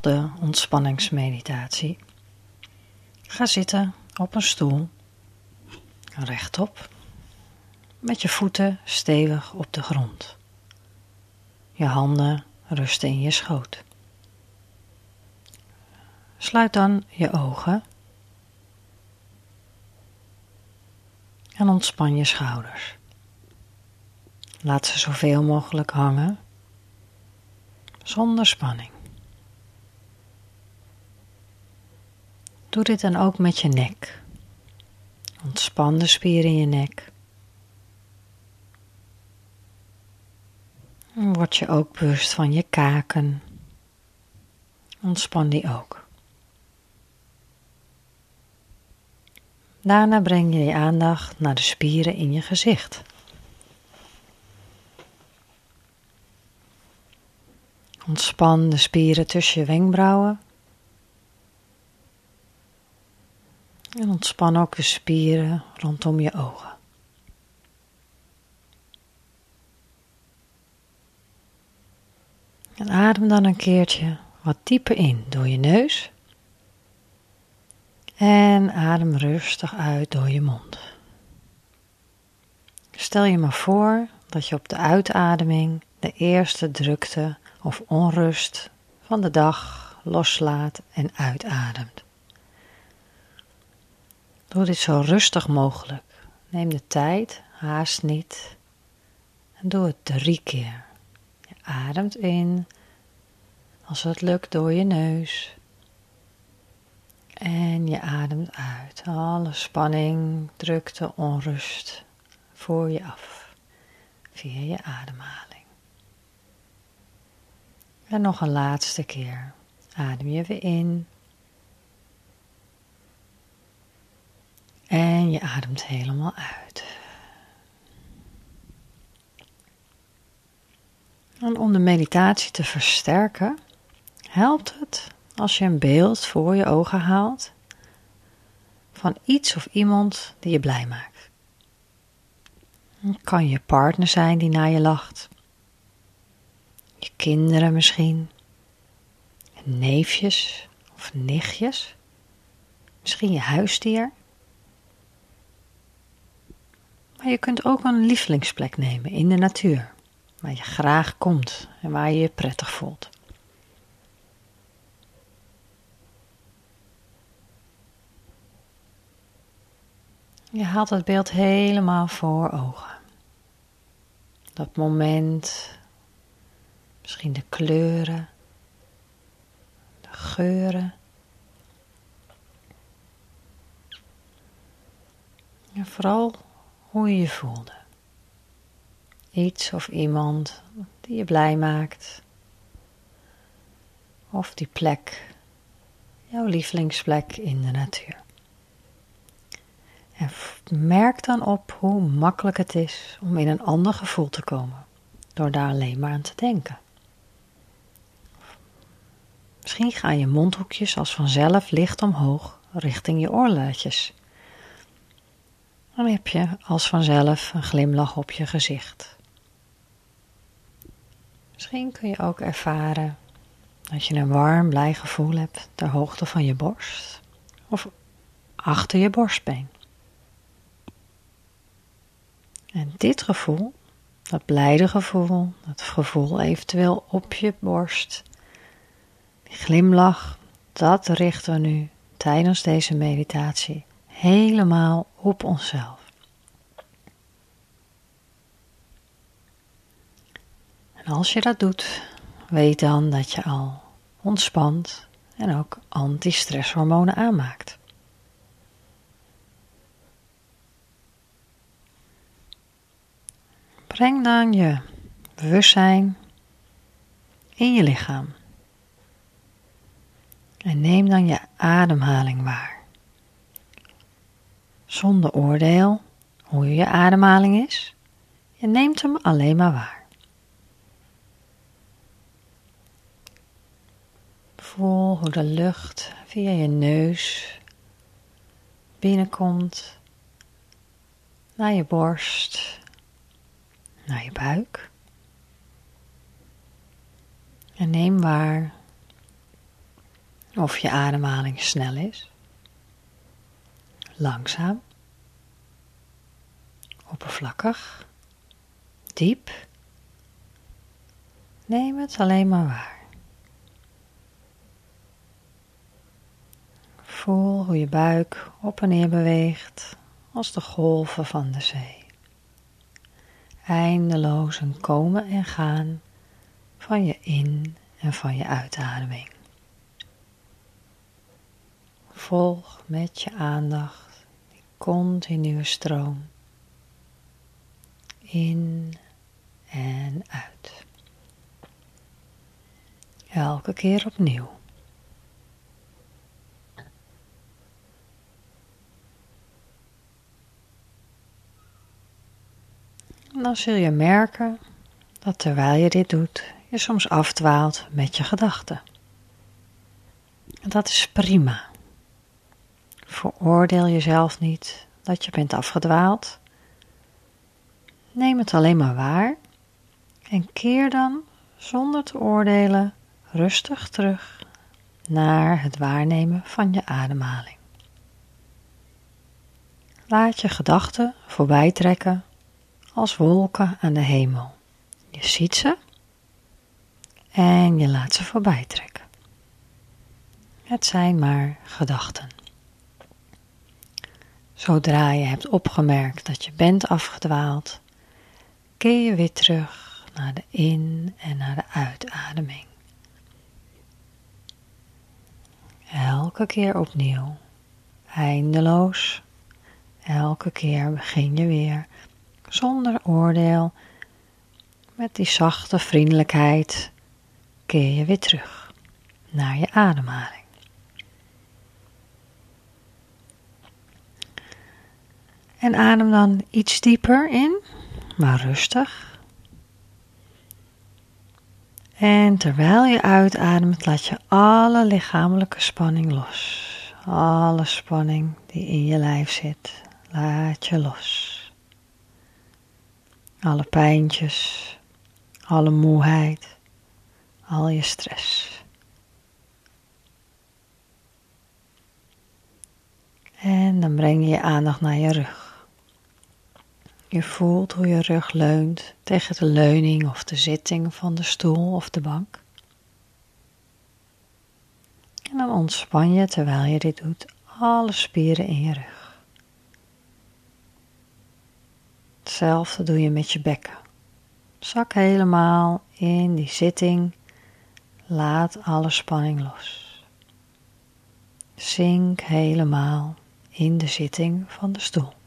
de ontspanningsmeditatie. Ga zitten op een stoel, rechtop, met je voeten stevig op de grond. Je handen rusten in je schoot. Sluit dan je ogen en ontspan je schouders. Laat ze zoveel mogelijk hangen, zonder spanning. Doe dit dan ook met je nek. Ontspan de spieren in je nek. En word je ook bewust van je kaken. Ontspan die ook. Daarna breng je je aandacht naar de spieren in je gezicht. Ontspan de spieren tussen je wenkbrauwen. En ontspan ook de spieren rondom je ogen. En adem dan een keertje wat dieper in door je neus. En adem rustig uit door je mond. Stel je maar voor dat je op de uitademing de eerste drukte of onrust van de dag loslaat en uitademt. Doe dit zo rustig mogelijk. Neem de tijd, haast niet. En doe het drie keer. Je ademt in, als het lukt door je neus. En je ademt uit. Alle spanning, drukte, onrust voor je af. Via je ademhaling. En nog een laatste keer. Adem je weer in. Je ademt helemaal uit. En om de meditatie te versterken, helpt het als je een beeld voor je ogen haalt van iets of iemand die je blij maakt. Het kan je partner zijn die naar je lacht, je kinderen misschien, neefjes of nichtjes, misschien je huisdier. Maar je kunt ook een lievelingsplek nemen in de natuur, waar je graag komt en waar je je prettig voelt. Je haalt het beeld helemaal voor ogen. Dat moment, misschien de kleuren, de geuren. En vooral hoe je je voelde. Iets of iemand die je blij maakt. Of die plek, jouw lievelingsplek in de natuur. En merk dan op hoe makkelijk het is om in een ander gevoel te komen, door daar alleen maar aan te denken. Misschien gaan je mondhoekjes als vanzelf licht omhoog richting je oorlaatjes. Dan heb je als vanzelf een glimlach op je gezicht. Misschien kun je ook ervaren dat je een warm, blij gevoel hebt ter hoogte van je borst of achter je borstbeen. En dit gevoel, dat blijde gevoel, dat gevoel eventueel op je borst, die glimlach, dat richten we nu tijdens deze meditatie helemaal op onszelf. En als je dat doet, weet dan dat je al ontspant en ook antistresshormonen aanmaakt. Breng dan je bewustzijn in je lichaam. En neem dan je ademhaling waar. Zonder oordeel hoe je ademhaling is. Je neemt hem alleen maar waar. Voel hoe de lucht via je neus binnenkomt naar je borst naar je buik. En neem waar of je ademhaling snel is, langzaam, oppervlakkig, diep. Neem het alleen maar waar. Voel hoe je buik op en neer beweegt als de golven van de zee. Eindeloos een komen en gaan van je in- en van je uitademing. Volg met je aandacht continue stroom in en uit. Elke keer opnieuw. dan zul je merken dat terwijl je dit doet, je soms afdwaalt met je gedachten. Dat is prima. Veroordeel jezelf niet dat je bent afgedwaald. Neem het alleen maar waar en keer dan zonder te oordelen rustig terug naar het waarnemen van je ademhaling. Laat je gedachten voorbij trekken als wolken aan de hemel. Je ziet ze en je laat ze voorbij trekken. Het zijn maar gedachten. Zodra je hebt opgemerkt dat je bent afgedwaald, keer je weer terug naar de in- en naar de uitademing. Elke keer opnieuw, eindeloos. Elke keer begin je weer zonder oordeel, met die zachte vriendelijkheid, keer je weer terug naar je ademhaling. En adem dan iets dieper in, maar rustig. En terwijl je uitademt, laat je alle lichamelijke spanning los. Alle spanning die in je lijf zit, laat je los. Alle pijntjes, alle moeheid, al je stress. En dan breng je je aandacht naar je rug. Je voelt hoe je rug leunt tegen de leuning of de zitting van de stoel of de bank. En dan ontspan je terwijl je dit doet alle spieren in je rug. Hetzelfde doe je met je bekken. Zak helemaal in die zitting. Laat alle spanning los. Zink helemaal in de zitting van de stoel.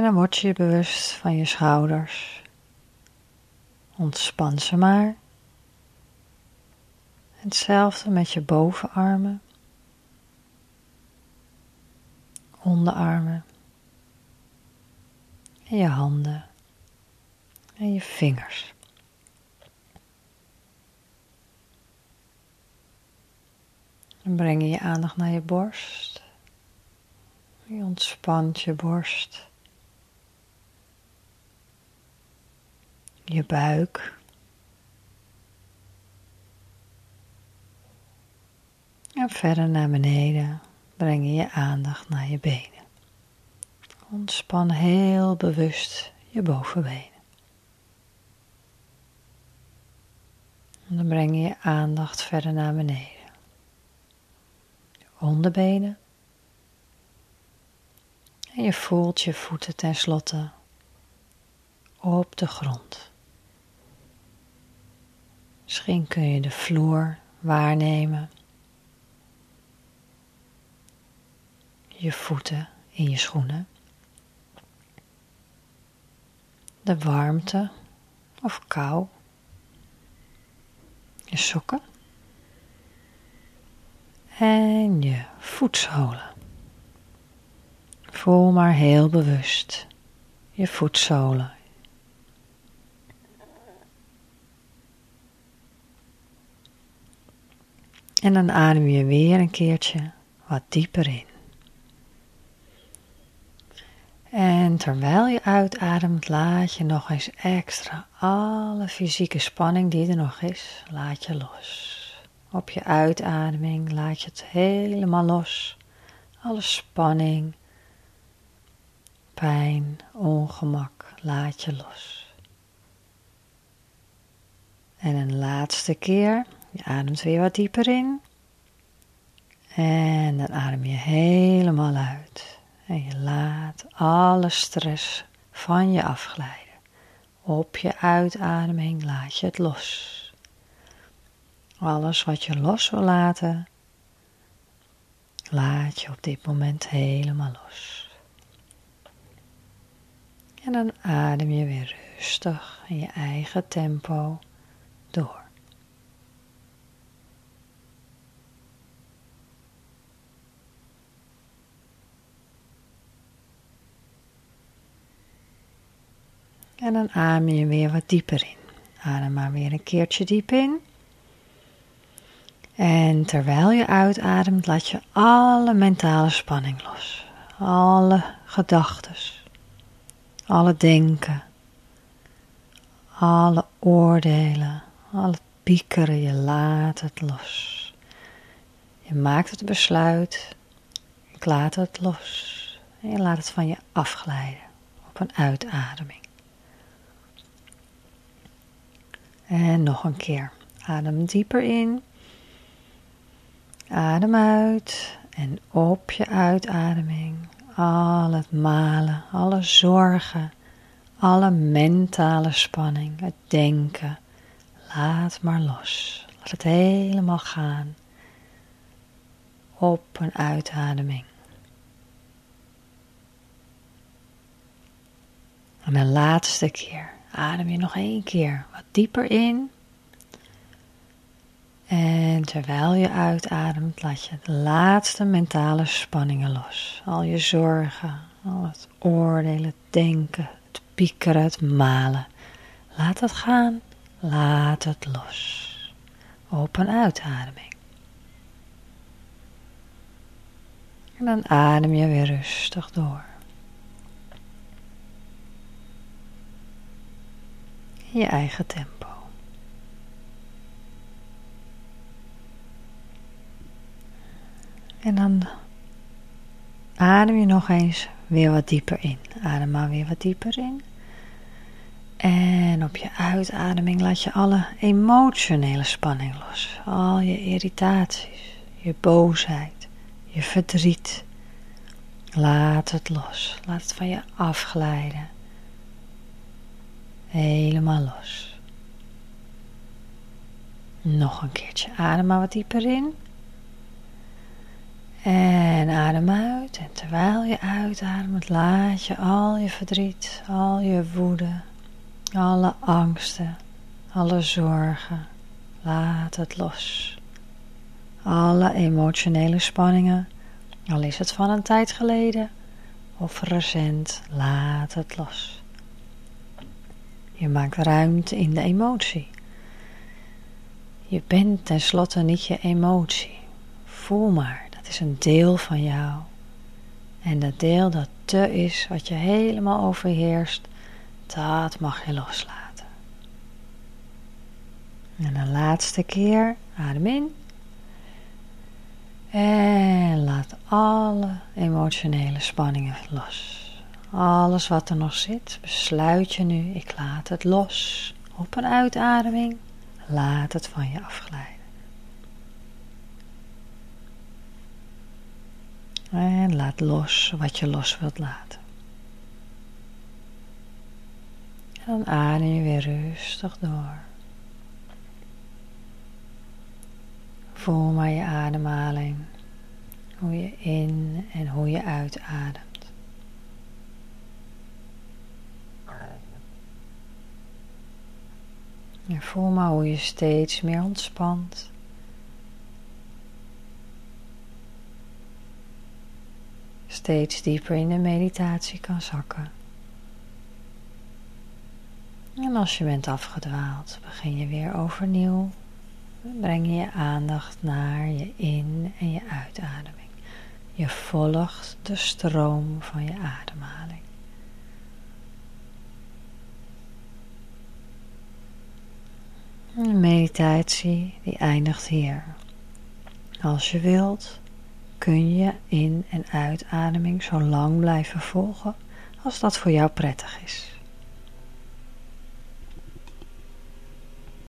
En dan word je bewust van je schouders. Ontspan ze maar. Hetzelfde met je bovenarmen. onderarmen en je handen en je vingers. Dan breng je je aandacht naar je borst. Je ontspant je borst. Je buik. En verder naar beneden breng je je aandacht naar je benen. Ontspan heel bewust je bovenbenen. En dan breng je je aandacht verder naar beneden. Onderbenen. En je voelt je voeten tenslotte op de grond. Misschien kun je de vloer waarnemen je voeten in je schoenen. De warmte of kou. Je sokken. En je voetzolen. Voel maar heel bewust je voetzolen. En dan adem je weer een keertje wat dieper in. En terwijl je uitademt, laat je nog eens extra alle fysieke spanning die er nog is, laat je los. Op je uitademing laat je het helemaal los. Alle spanning, pijn, ongemak, laat je los. En een laatste keer, je ademt weer wat dieper in. En dan adem je helemaal uit. En je laat alle stress van je afglijden. Op je uitademing laat je het los. Alles wat je los wil laten, laat je op dit moment helemaal los. En dan adem je weer rustig in je eigen tempo door. En dan adem je weer wat dieper in. Adem maar weer een keertje diep in. En terwijl je uitademt, laat je alle mentale spanning los. Alle gedachten, alle denken, alle oordelen, alle piekeren, je laat het los. Je maakt het besluit, ik laat het los. En je laat het van je afglijden op een uitademing. En nog een keer. Adem dieper in. Adem uit. En op je uitademing al het malen, alle zorgen, alle mentale spanning, het denken. Laat maar los. Laat het helemaal gaan. Op een uitademing. En de laatste keer adem je nog één keer wat dieper in. En terwijl je uitademt, laat je de laatste mentale spanningen los. Al je zorgen, al het oordelen, het denken, het piekeren, het malen. Laat het gaan, laat het los. Op een uitademing. En dan adem je weer rustig door. Je eigen tempo. En dan adem je nog eens weer wat dieper in. Adem maar weer wat dieper in. En op je uitademing laat je alle emotionele spanning los. Al je irritaties, je boosheid, je verdriet. Laat het los. Laat het van je afglijden. Helemaal los. Nog een keertje. Adem maar wat dieper in. En adem uit. En terwijl je uitademt, laat je al je verdriet, al je woede, alle angsten, alle zorgen, laat het los. Alle emotionele spanningen, al is het van een tijd geleden of recent, laat het los. Je maakt ruimte in de emotie. Je bent tenslotte niet je emotie. Voel maar is een deel van jou. En dat deel dat te is, wat je helemaal overheerst, dat mag je loslaten. En de laatste keer, adem in. En laat alle emotionele spanningen los. Alles wat er nog zit, besluit je nu, ik laat het los. Op een uitademing, laat het van je afglijden. En laat los wat je los wilt laten. En dan adem je weer rustig door. Voel maar je ademhaling. Hoe je in en hoe je uitademt. Voel maar hoe je steeds meer ontspant. steeds dieper in de meditatie kan zakken. En als je bent afgedwaald, begin je weer overnieuw. Breng je aandacht naar je in- en je uitademing. Je volgt de stroom van je ademhaling. De meditatie die eindigt hier. Als je wilt, kun je in- en uitademing zo lang blijven volgen als dat voor jou prettig is.